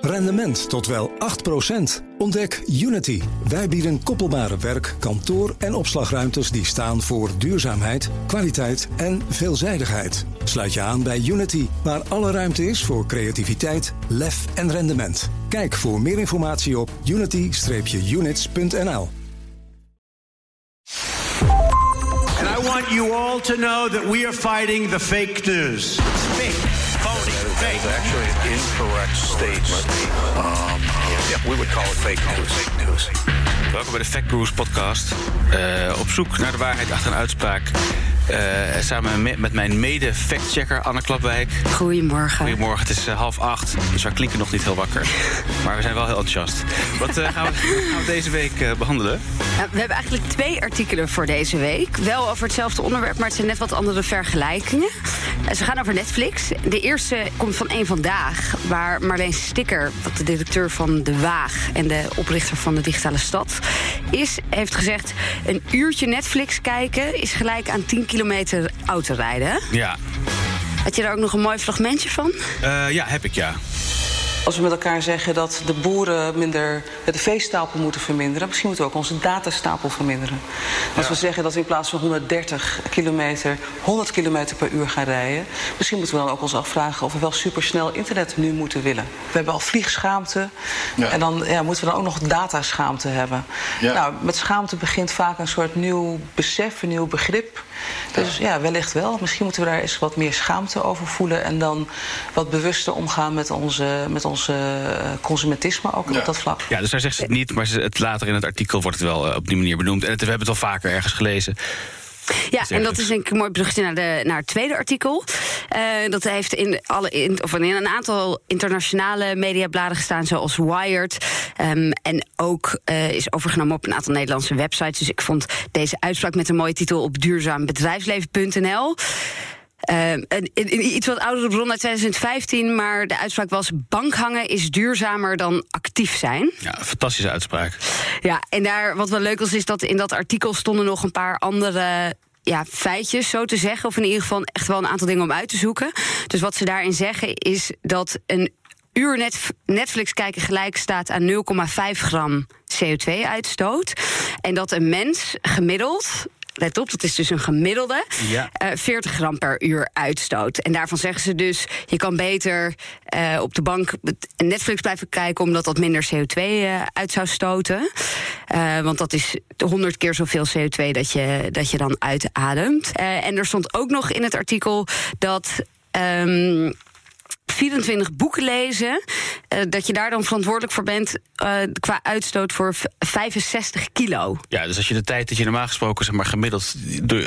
Rendement tot wel 8%. Ontdek Unity. Wij bieden koppelbare werk, kantoor en opslagruimtes die staan voor duurzaamheid, kwaliteit en veelzijdigheid. Sluit je aan bij Unity, waar alle ruimte is voor creativiteit, lef en rendement. Kijk voor meer informatie op unity-units.nl. And I want you all to know that we are fighting the fake news. Fake, actually an incorrect statement. Um, yeah, we would call it fake news. Fake news. Welkom bij de Fact Brews podcast. Uh, op zoek naar de waarheid achter een uitspraak. Uh, samen met, met mijn mede-factchecker Anne Klapwijk. Goedemorgen. Goedemorgen, het is uh, half acht, dus wij klinken nog niet heel wakker. Maar we zijn wel heel enthousiast. Wat gaan, we, gaan, we, deze week behandelen? Nou, we hebben eigenlijk twee artikelen voor deze week. Wel over hetzelfde onderwerp, maar het zijn net wat andere vergelijkingen. ze gaan over Netflix. De eerste komt van één vandaag, waar Marleen Sticker, wat de directeur van De Waag en de oprichter van de Digitale Stad is, heeft gezegd: een uurtje Netflix kijken is gelijk aan 10 kilometer autorijden. Ja. Had je daar ook nog een mooi fragmentje van? Uh, ja, heb ik ja. Als we met elkaar zeggen dat de boeren minder de veestapel moeten verminderen, misschien moeten we ook onze datastapel verminderen. Als ja. we zeggen dat we in plaats van 130 kilometer 100 kilometer per uur gaan rijden, misschien moeten we dan ook ons afvragen of we wel supersnel internet nu moeten willen. We hebben al vliegschaamte ja. en dan ja, moeten we dan ook nog dataschaamte hebben. Ja. Nou, met schaamte begint vaak een soort nieuw besef, een nieuw begrip. Dus ja, wellicht wel. Misschien moeten we daar eens wat meer schaamte over voelen en dan wat bewuster omgaan met onze, met onze consumentisme ook op dat vlak. Ja, dus daar zegt ze het niet, maar het, later in het artikel wordt het wel uh, op die manier benoemd. En het, we hebben het al vaker ergens gelezen. Ja, en dat is denk ik een mooi bruggetje naar, de, naar het tweede artikel. Uh, dat heeft in, alle, in, of in een aantal internationale mediabladen gestaan, zoals Wired. Um, en ook uh, is overgenomen op een aantal Nederlandse websites. Dus ik vond deze uitspraak met een mooie titel op duurzaambedrijfsleven.nl. Uh, een, een, iets wat oudere bron uit 2015, maar de uitspraak was: bankhangen is duurzamer dan actief zijn. Ja, fantastische uitspraak. Ja, en daar wat wel leuk was, is dat in dat artikel stonden nog een paar andere ja, feitjes, zo te zeggen. Of in ieder geval echt wel een aantal dingen om uit te zoeken. Dus wat ze daarin zeggen is dat een uur net, Netflix kijken gelijk staat aan 0,5 gram CO2-uitstoot. En dat een mens gemiddeld let op, dat is dus een gemiddelde, ja. uh, 40 gram per uur uitstoot. En daarvan zeggen ze dus, je kan beter uh, op de bank Netflix blijven kijken... omdat dat minder CO2 uh, uit zou stoten. want dat is 100 keer zoveel CO2 dat je, dat je dan uitademt. en er stond ook nog in het artikel dat... Um, 24 boeken lezen, uh, dat je daar dan verantwoordelijk voor bent uh, qua uitstoot voor 65 kilo. Ja, dus als je de tijd dat je normaal gesproken zeg maar gemiddeld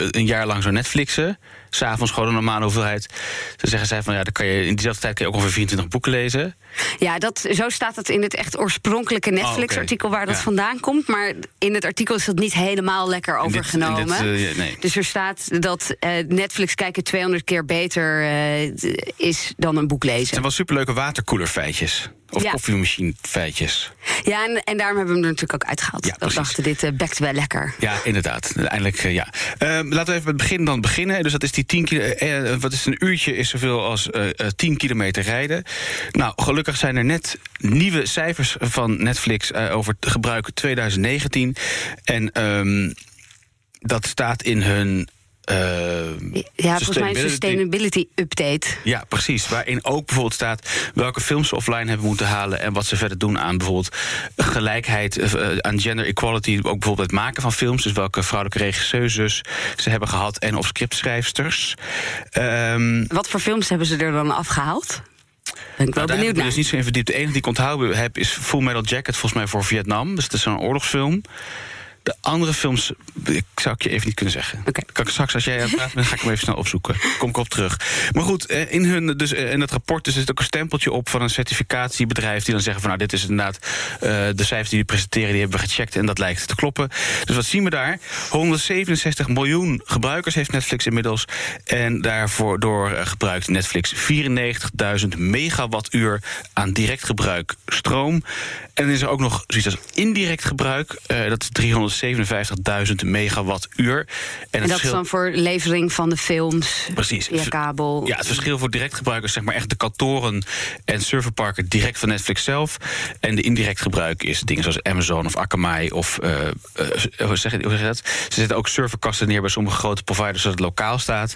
een jaar lang zou Netflixen, s'avonds gewoon een normale hoeveelheid, dan zeggen zij van ja, dan kan je in diezelfde tijd kan je ook ongeveer 24 boeken lezen. Ja, dat, zo staat het in het echt oorspronkelijke Netflix-artikel waar dat ja. vandaan komt. Maar in het artikel is dat niet helemaal lekker overgenomen. Dit, dit, uh, nee. Dus er staat dat uh, Netflix kijken 200 keer beter uh, is dan een boek lezen. Het zijn wel superleuke waterkoelerfeitjes. Of ja. koffiemachine feitjes. Ja, en, en daarom hebben we hem er natuurlijk ook uitgehaald. Ja, we dachten, dit uh, bekt wel lekker. Ja, inderdaad. Uiteindelijk, uh, ja. Uh, laten we even met het begin dan beginnen. Dus dat is die 10 kilo, wat is een uurtje is zoveel als 10 kilometer rijden. Nou, gelukkig zijn er net nieuwe cijfers van Netflix over het gebruik 2019. En um, dat staat in hun uh, ja, volgens mij een sustainability update. Ja, precies. Waarin ook bijvoorbeeld staat welke films ze offline hebben moeten halen en wat ze verder doen aan bijvoorbeeld gelijkheid, uh, aan gender equality, ook bijvoorbeeld het maken van films. Dus welke vrouwelijke regisseuses ze hebben gehad en of scriptschrijfsters. Um, wat voor films hebben ze er dan afgehaald? Ben ik wel nou, benieuwd naar. dus niet zo in verdiept. De enige die ik onthouden heb is Full Metal Jacket, volgens mij voor Vietnam. Dus het is zo'n oorlogsfilm. De andere films, ik zou ik je even niet kunnen zeggen. Okay. Kan ik straks, als jij aan het praten bent, ga ik hem even snel opzoeken. Kom ik op terug. Maar goed, in, hun, dus, in het rapport dus zit ook een stempeltje op van een certificatiebedrijf... die dan zeggen van nou, dit is inderdaad uh, de cijfers die die presenteren... die hebben we gecheckt en dat lijkt te kloppen. Dus wat zien we daar? 167 miljoen gebruikers heeft Netflix inmiddels. En daarvoor door gebruikt Netflix 94.000 megawattuur aan direct gebruik stroom. En dan is er ook nog zoiets als indirect gebruik. Uh, dat is 300 357.000 megawattuur. En, En dat is dan voor levering van de films Precies. via kabel. Ja, het verschil voor direct gebruikers, zeg maar echt de kantoren en serverparken direct van Netflix zelf. En de indirect gebruik is dingen zoals Amazon of Akamai of eh, hoe, zeg je, hoe zeg je dat? Ze zetten ook serverkasten neer bij sommige grote providers zodat het lokaal staat.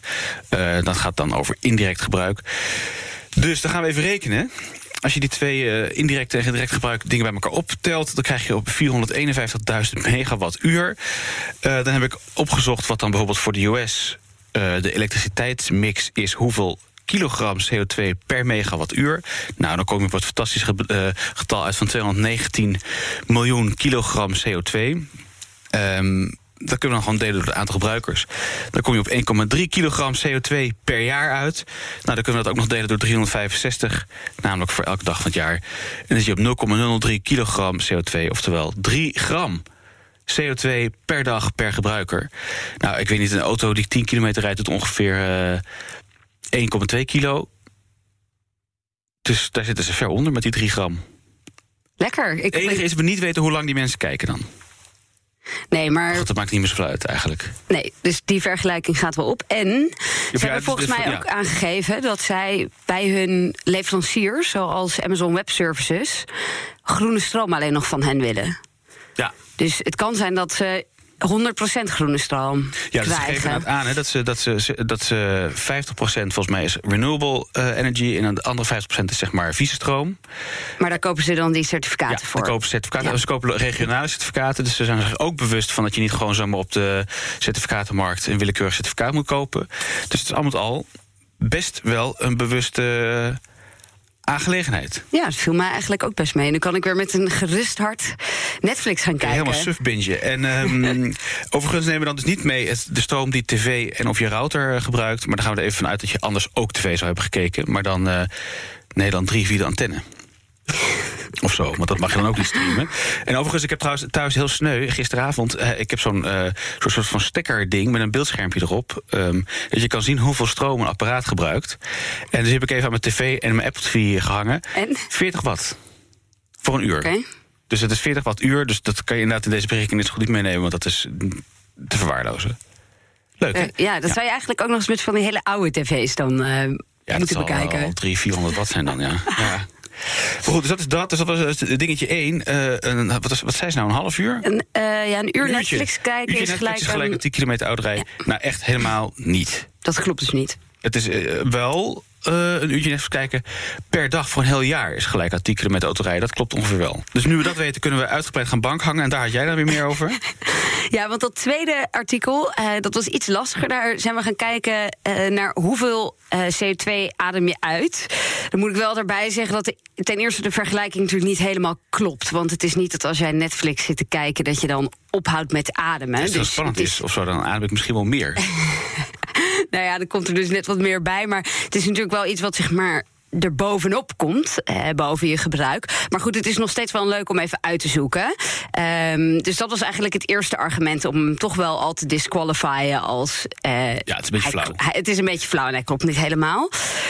Eh, dat gaat dan over indirect gebruik. Dus dan gaan we even rekenen. Als je die twee eh, indirect en direct gebruik dingen bij elkaar optelt, dan krijg je op 451.000 megawattuur. Eh dan heb ik opgezocht wat dan bijvoorbeeld voor de US eh, de elektriciteitsmix is, hoeveel kilogram CO2 per megawattuur. Nou, dan kom je op het fantastische eh, getal uit van 219 miljoen kilogram CO2. Ehm dat kunnen we dan gewoon delen door het aantal gebruikers. Dan kom je op 1,3 kilogram CO2 per jaar uit. Nou, dan kunnen we dat ook nog delen door 365, namelijk voor elke dag van het jaar. En dan zit je op 0,003 kilogram CO2, oftewel 3 gram. CO2 per dag per gebruiker. Nou, ik weet niet, een auto die 10 kilometer rijdt, doet ongeveer eh 1,2 kilo. Dus daar zitten ze ver onder met die 3 gram. Lekker. Ik, Het enige is dat we niet weten hoe lang die mensen kijken dan. Nee, maar dat maakt niet meer zoveel uit eigenlijk. nee, dus die vergelijking gaat wel op. En ze dus hebben volgens dit mij van- ook aangegeven dat zij bij hun leveranciers, zoals Amazon Web Services, groene stroom alleen nog van hen willen. Ja, Dus het kan zijn dat ze 100% groene stroom Ja, dus ze geven inderdaad aan hè, dat, ze, dat, ze, dat ze 50% volgens mij is renewable eh, energy... en de andere 50% is zeg maar vieze stroom. Maar daar kopen ze dan die certificaten Ja, voor. dan kopen ze certificaten. Ja. Ze kopen regionale certificaten. Dus ze zijn zich ook bewust van dat je niet gewoon zomaar op de certificatenmarkt... een willekeurig certificaat moet kopen. Dus het is allemaal al best wel een bewuste aangelegenheid. Ja, dat viel mij eigenlijk ook best mee. Nu kan ik weer met een gerust hart Netflix gaan kijken. Helemaal suf bingen. En ehm, overigens nemen we dan dus niet mee het, de stroom die tv en of je router eh, gebruikt. Maar daar gaan we er even vanuit dat je anders ook tv zou hebben gekeken. Maar dan eh Nederland 3 via de antenne. Zo, want dat mag je dan ook niet streamen. En overigens, ik heb trouwens thuis heel sneu gisteravond. eh, ik heb zo'n eh, soort van stekkerding met een beeldschermpje erop. ehm, dat je kan zien hoeveel stroom een apparaat gebruikt. En dus heb ik even aan mijn tv en mijn Apple TV gehangen. En? 40 watt. Voor een uur. Dus het is 40 watt uur. Dus dat kan je inderdaad in deze berekening net zo goed niet meenemen, want dat is te verwaarlogen. Leuk? Eh, ja, dat zou je eigenlijk ook nog eens met van die hele oude tv's dan eh, ja, dat moeten zal bekijken. wel 300, 400 watt zijn dan, ja. ja. Maar goed, dus dat is dat. Dus dat was het dingetje 1. wat, is, wat zei ze nou, een half uur? Een, eh, ja, een uur Een. Netflix kijken Uurtje is Netflix gelijk, is gelijk met 10 kilometer ouderij. Nou, echt helemaal niet. Dat klopt dus niet. Het is eh, wel eh, een uurtje Netflix kijken per dag voor een heel jaar is gelijk 10 kilometer autorijden. Dat klopt ongeveer wel. Dus nu we dat weten, kunnen we uitgebreid gaan bank hangen. En daar had jij dan weer meer over. Ja, want dat tweede artikel, eh, dat was iets lastiger. Daar zijn we gaan kijken eh, naar hoeveel eh, CO2 adem je uit. Dan moet ik wel daarbij zeggen dat de- ten eerste de vergelijking natuurlijk niet helemaal klopt. Want het is niet dat als jij Netflix zit te kijken... dat je dan ophoudt met ademen. Als het Dus spannend het is of zo, dan adem ik misschien wel meer. Nou ja, er komt er dus net wat meer bij. Maar het is natuurlijk wel iets wat zeg maar er bovenop komt, eh, boven je gebruik. Maar goed, het is nog steeds wel leuk om even uit te zoeken. Ehm, dus dat was eigenlijk het eerste argument om hem toch wel al te disqualifyen als... eh, Ja, het is een beetje hij- flauw. hij- het is een beetje flauw en hij klopt niet helemaal.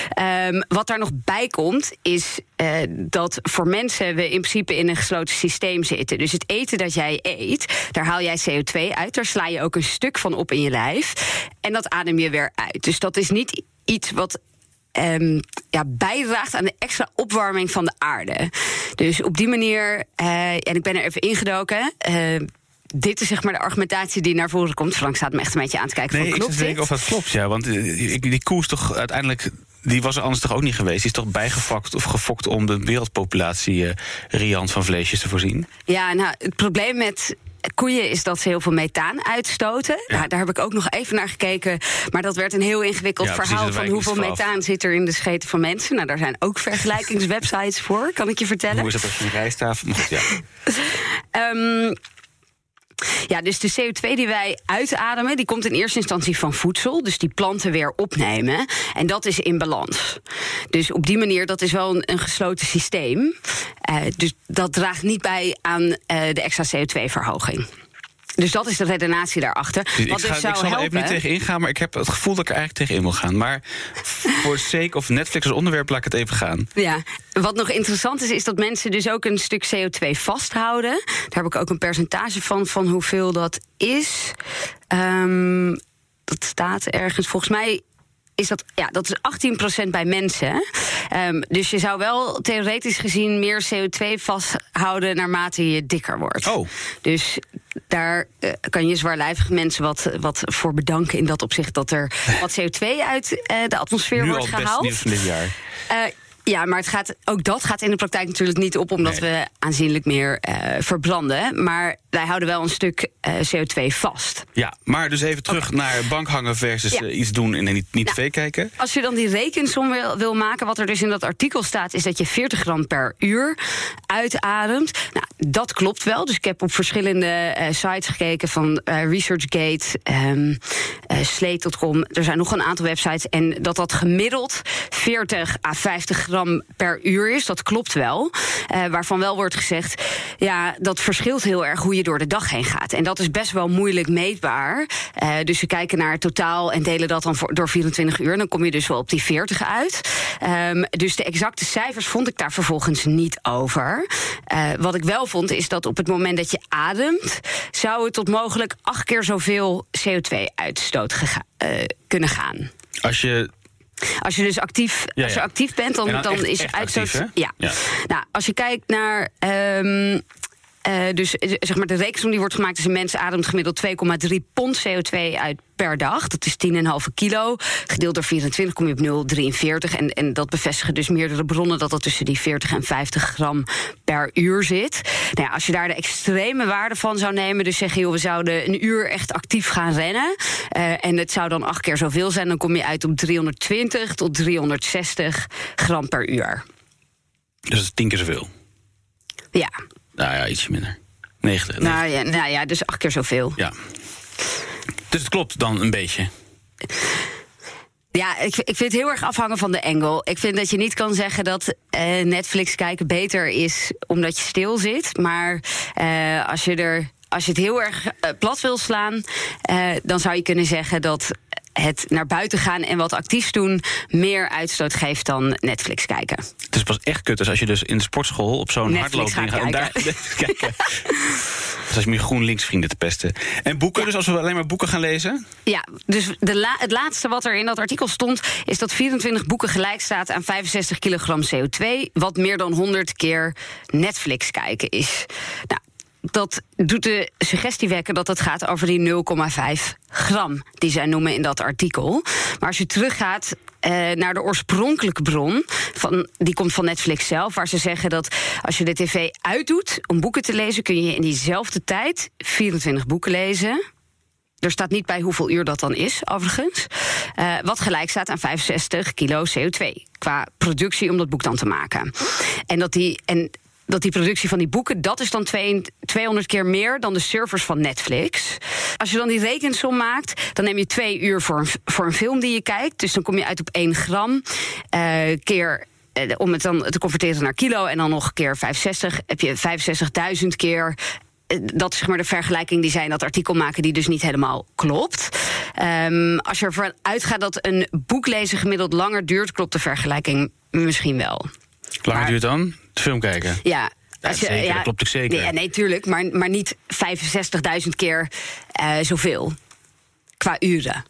Ehm, wat daar nog bij komt, is eh, dat voor mensen we in principe in een gesloten systeem zitten. Dus het eten dat jij eet, daar haal jij CO2 uit. Daar sla je ook een stuk van op in je lijf. En dat adem je weer uit. Dus dat is niet iets wat ehm, ja, bijdraagt aan de extra opwarming van de aarde. Dus op die manier, eh, en ik ben er even ingedoken. eh, dit is zeg maar de argumentatie die naar voren komt. Frank staat me echt een beetje aan te kijken Nee, van ik klopt denken dit? of dat klopt, ja. Want eh, ik- die koe is toch uiteindelijk... Die was er anders toch ook niet geweest? Die is toch bijgefakt of gefokt om de wereldpopulatie riant van vleesjes te voorzien? Ja, nou, het probleem met koeien is dat ze heel veel methaan uitstoten. Ja. Nou, daar heb ik ook nog even naar gekeken. Maar dat werd een heel ingewikkeld Ja, verhaal van hoeveel methaan zit er in de scheten van mensen. Nou, daar zijn ook vergelijkingswebsites voor, kan ik je vertellen. Hoe is dat als je een goed, ja. Ehm, ja, dus de CO2 die wij uitademen, die komt in eerste instantie van voedsel. Dus die planten weer opnemen. En dat is in balans. Dus op die manier, dat is wel een, een gesloten systeem. Eh, dus dat draagt niet bij aan eh, de extra CO2-verhoging. Dus dat is de redenatie daarachter. Dus ik, ga, dus zou ik zal er even niet tegen ingaan, maar ik heb het gevoel dat ik er eigenlijk tegen in wil gaan. Maar voor sake of Netflix als onderwerp laat ik het even gaan. Ja, wat nog interessant is, is dat mensen dus ook een stuk CO2 vasthouden. Daar heb ik ook een percentage van, van hoeveel dat is. Ehm, dat staat ergens. Volgens mij is dat, ja, dat is 18% bij mensen. Ehm, dus je zou wel theoretisch gezien meer CO2 vasthouden naarmate je dikker wordt. Oh. Dus daar eh, kan je zwaarlijvige mensen wat, wat voor bedanken in dat opzicht dat er wat CO2 uit eh, de atmosfeer Nu wordt al gehaald. nieuws van dit jaar. Eh, ja, maar het gaat, ook dat gaat in de praktijk natuurlijk niet op, omdat Nee. we aanzienlijk meer eh, verbranden. Maar wij houden wel een stuk eh, CO2 vast. Ja, maar dus even terug naar bankhangen versus Ja. eh, iets doen en niet, niet Nou, tv kijken. Als je dan die rekensom wil, wil maken, wat er dus in dat artikel staat, is dat je 40 gram per uur uitademt. Nou, dat klopt wel. Dus ik heb op verschillende eh, sites gekeken van eh, ResearchGate, ehm eh, Slate.com. Er zijn nog een aantal websites. En dat dat gemiddeld 40 à 50 gram per uur is, dat klopt wel. Waarvan wel wordt gezegd, ja, dat verschilt heel erg hoe je door de dag heen gaat. En dat is best wel moeilijk meetbaar. Dus we kijken naar het totaal en delen dat dan door 24 uur. Dan kom je dus wel op die 40 uit. Ehm, dus de exacte cijfers vond ik daar vervolgens niet over. Wat ik wel vond, is dat op het moment dat je ademt, zou het tot mogelijk acht keer zoveel CO2-uitstoot gega- eh, kunnen gaan. Als je Als je dus actief, Ja, als je actief bent, dan, En dan dan echt- is echt uitstoot. actief, hè? ja. Ja. Nou, als je kijkt naar. ehm, eh, dus eh, zeg maar de rekensom die wordt gemaakt is een mens ademt gemiddeld 2,3 pond CO2 uit per dag. Dat is 10,5 kilo. Gedeeld door 24 kom je op 0,43. En, en dat bevestigen dus meerdere bronnen dat dat tussen die 40 en 50 gram per uur zit. Nou ja, als je daar de extreme waarde van zou nemen, dus zeggen joh, we zouden een uur echt actief gaan rennen. eh, en het zou dan acht keer zoveel zijn, dan kom je uit op 320 tot 360 gram per uur. dus dat is tien keer zoveel. Ja, Nou ja, ietsje minder. 90. nou ja, nou ja dus acht keer zoveel. Ja. Dus het klopt dan een beetje. Ja, ik, ik vind het heel erg afhangen van de engel. Ik vind dat je niet kan zeggen dat eh, Netflix kijken beter is omdat je stil zit. Maar eh, als, je er, als je het heel erg eh, plat wil slaan, dan zou je kunnen zeggen dat het naar buiten gaan en wat actiefs doen meer uitstoot geeft dan Netflix kijken. Het is pas echt kut dus als je dus in de sportschool op zo'n Netflix hardloopding gaat gaat. En daar kijken. kijken. Dus als je meer GroenLinks vrienden te pesten. En boeken, dus als we alleen maar boeken gaan lezen? Ja, dus de la- het laatste wat er in dat artikel stond... is dat 24 boeken gelijk staat aan 65 kilogram CO2... wat meer dan 100 keer Netflix kijken is. Nou, dat doet de suggestie wekken dat het gaat over die 0,5 gram... die zij noemen in dat artikel. Maar als je teruggaat eh, naar de oorspronkelijke bron... Van, die komt van Netflix zelf, waar ze zeggen dat... als je de tv uitdoet om boeken te lezen... kun je in diezelfde tijd 24 boeken lezen... Er staat niet bij hoeveel uur dat dan is, overigens. Eh, wat gelijk staat aan 65 kilo CO2 qua productie om dat boek dan te maken. En dat die. En dat die productie van die boeken, dat is dan twee- 200 keer meer dan de servers van Netflix. Als je dan die rekensom maakt, dan neem je twee uur voor een, voor een film die je kijkt. Dus dan kom je uit op 1 gram eh, keer eh, om het dan te converteren naar kilo en dan nog keer 65, heb je 65.000 keer. Eh, Dat is zeg maar de vergelijking die zij in dat artikel maken, die dus niet helemaal klopt. Ehm, als je ervan uitgaat dat een boek lezen gemiddeld langer duurt, klopt de vergelijking misschien wel. Langer Maar- duurt dan? De film kijken. Ja. Als je, zeker, dat klopt ook zeker. Nee, ja, nee tuurlijk, maar, maar niet 65.000 keer eh, zoveel qua uren.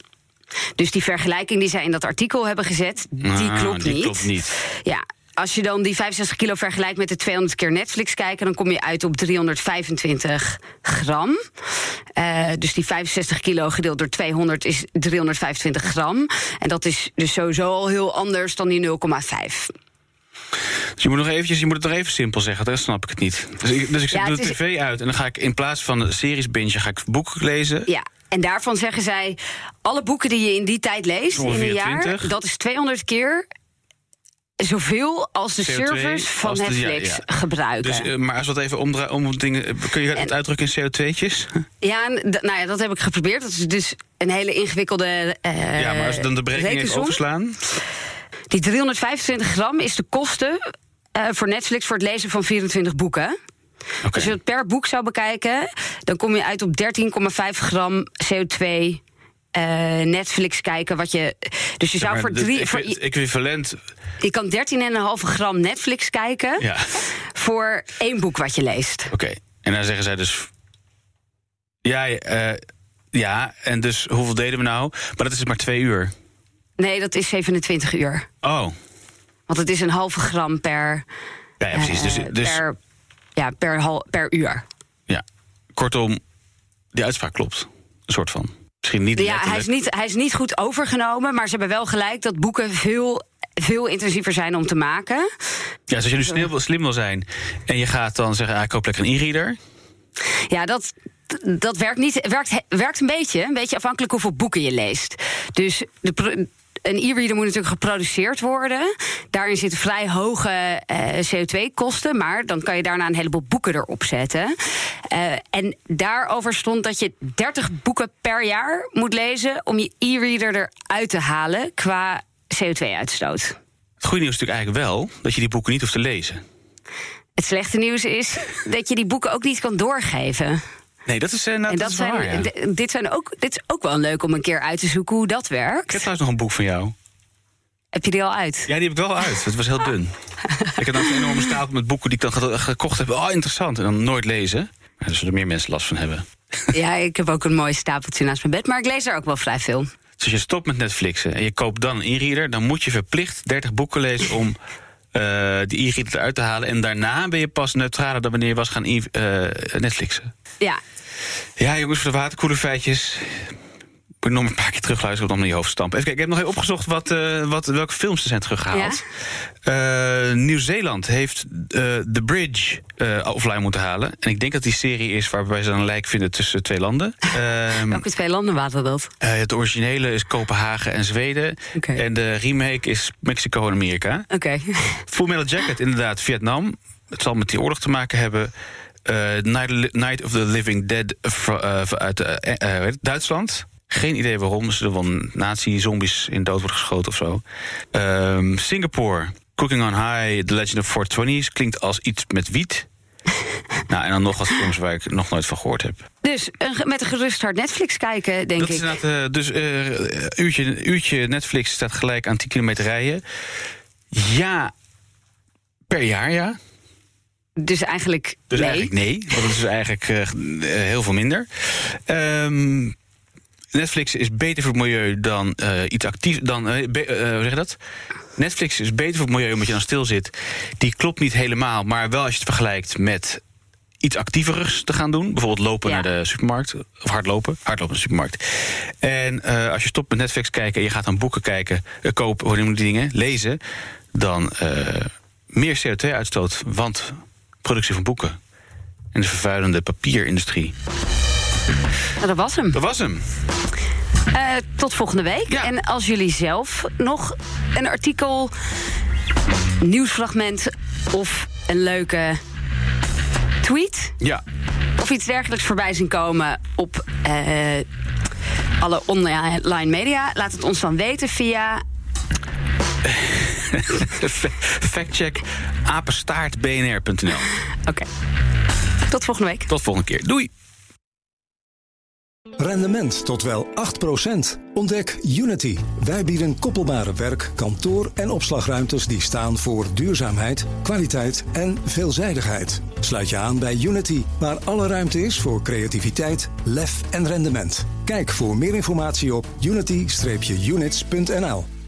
Dus die vergelijking die zij in dat artikel hebben gezet, die Ah, klopt die niet. klopt niet. Ja, als je dan die 65 kilo vergelijkt met de 200 keer Netflix kijken, dan kom je uit op 325 gram. Eh, dus die 65 kilo gedeeld door 200 is 325 gram. En dat is dus sowieso al heel anders dan die 0,5. Dus je moet, nog eventjes, je moet het nog even simpel zeggen, dan snap ik het niet. Dus ik, dus ik zet Ja, de is- tv uit en dan ga ik in plaats van series bingen, ga ik boeken lezen. Ja. En daarvan zeggen zij, alle boeken die je in die tijd leest in een jaar, 20. dat is 200 keer zoveel als de CO2 servers van de- Netflix ja. gebruiken. Dus, eh, maar als we het even omdraaien, om dingen, eh, kun je het En- uitdrukken in CO2'tjes? Ja, nou ja, dat heb ik geprobeerd. Dat is dus een hele ingewikkelde. eh, ja, maar als we dan de berekening even overslaan. Die 325 gram is de kosten eh, voor Netflix voor het lezen van 24 boeken. Oké. Als je het per boek zou bekijken, dan kom je uit op 13,5 gram CO2 eh, Netflix kijken. Wat je, dus je zou voor drie. Voor, equivalent. je kan 13,5 gram Netflix kijken Ja. voor één boek wat je leest. Oké. En dan zeggen zij dus. Ja, eh, ja, en dus hoeveel deden we nou? Maar dat is dus maar twee uur. Nee, dat is 27 uur. Oh. Want het is een halve gram per, Ja, ja precies. Dus, dus per, ja, per, hal, per uur. ja. Kortom, die uitspraak klopt. Een soort van. Misschien niet Ja, letterlijk. hij is, niet, hij is niet goed overgenomen, maar ze hebben wel gelijk dat boeken veel, veel intensiever zijn om te maken. Ja, dus als je nu slim wil, slim wil zijn en je gaat dan zeggen, ah, ik koop lekker een e-reader. Ja, dat, dat werkt niet. Werkt, werkt een beetje. Een beetje afhankelijk hoeveel boeken je leest. Dus de, een e-reader moet natuurlijk geproduceerd worden. Daarin zitten vrij hoge eh, CO2-kosten. Maar dan kan je daarna een heleboel boeken erop zetten. Eh, en daarover stond dat je 30 boeken per jaar moet lezen. om je e-reader eruit te halen qua CO2-uitstoot. Het goede nieuws is natuurlijk eigenlijk wel dat je die boeken niet hoeft te lezen. Het slechte nieuws is dat je die boeken ook niet kan doorgeven. Nee, dat is, eh, nou, En dat dat is wel zijn, waar, ja. dit, zijn ook, dit is ook wel leuk om een keer uit te zoeken hoe dat Ik heb werkt. trouwens nog een boek van jou. Heb je die al uit? Ja, die heb ik wel uit. Het was heel dun. ik heb dan een enorme stapel met boeken die ik dan ge- gekocht heb. Oh, interessant. En dan nooit lezen. Daar zullen er meer mensen last van hebben. Ja, ik heb ook een mooi stapeltje naast mijn bed, maar ik lees er ook wel vrij veel. Dus als je stopt met Netflixen en je koopt dan een e-reader... dan moet je verplicht 30 boeken lezen om eh die e-reader eruit te halen. En daarna ben je pas neutraler dan wanneer je was gaan e- eh, Netflixen. Ja, Ja, jongens, voor de waterkoelerfeitjes. Ik moet nog een paar keer terugluisteren om naar je hoofd stampen. Even kijken, ik heb nog even opgezocht wat, eh, wat, welke films er zijn teruggehaald. Eh, Nieuw-Zeeland heeft eh The Bridge offline moeten halen. En ik denk dat die serie is waarbij ze een lijk vinden tussen twee landen. Ehm, welke twee landen waren dat? het originele is Kopenhagen en Zweden. En de remake is Mexico en Amerika. Oké. Full Metal Jacket, inderdaad, Vietnam. Het zal met die oorlog te maken hebben. Eh, Night, Night of the Living Dead eh, uit eh? Duitsland. Geen idee waarom. Ze wel nazi-zombies in dood worden geschoten of zo. Ehm, Singapore. Cooking on High, The Legend of 420's. Klinkt als iets met wiet. nou, en dan nog wat films waar ik nog nooit van gehoord heb. Dus een met een gerust hart Netflix kijken, denk Dat ik. is dus eh uurtje, uurtje Netflix staat gelijk aan 10 kilometer rijden. Ja, per jaar ja. Dus eigenlijk Dus nee. eigenlijk nee, want het is eigenlijk eh, eh, heel veel minder. Ehm, Netflix is beter voor het milieu dan eh, iets actief. Dan, be- hoe zeg je dat? Netflix is beter voor het milieu omdat je dan stil zit. Die klopt niet helemaal, maar wel als je het vergelijkt met iets actievers te gaan doen. Bijvoorbeeld lopen Ja. naar de supermarkt. Of hardlopen. Hardlopen naar de supermarkt. En als je stopt met Netflix kijken en je gaat dan boeken kijken, eh, kopen, hoe die dingen, lezen. Dan meer CO2-uitstoot, want productie van boeken. En de vervuilende papierindustrie. Nou, dat was hem. Dat was hem. Eh, tot volgende week. Ja. En als jullie zelf nog een artikel, nieuwsfragment of een leuke tweet Ja. of iets dergelijks voorbij zien komen op eh, alle online media, laat het ons dan weten via. Factcheck apenstaartbnr.nl. Oké. Tot volgende week. Tot volgende keer. Doei. Rendement tot wel 8%. Ontdek Unity. Wij bieden koppelbare werk, kantoor en opslagruimtes die staan voor duurzaamheid, kwaliteit en veelzijdigheid. Sluit je aan bij Unity, waar alle ruimte is voor creativiteit, lef en rendement. Kijk voor meer informatie op unity-units.nl.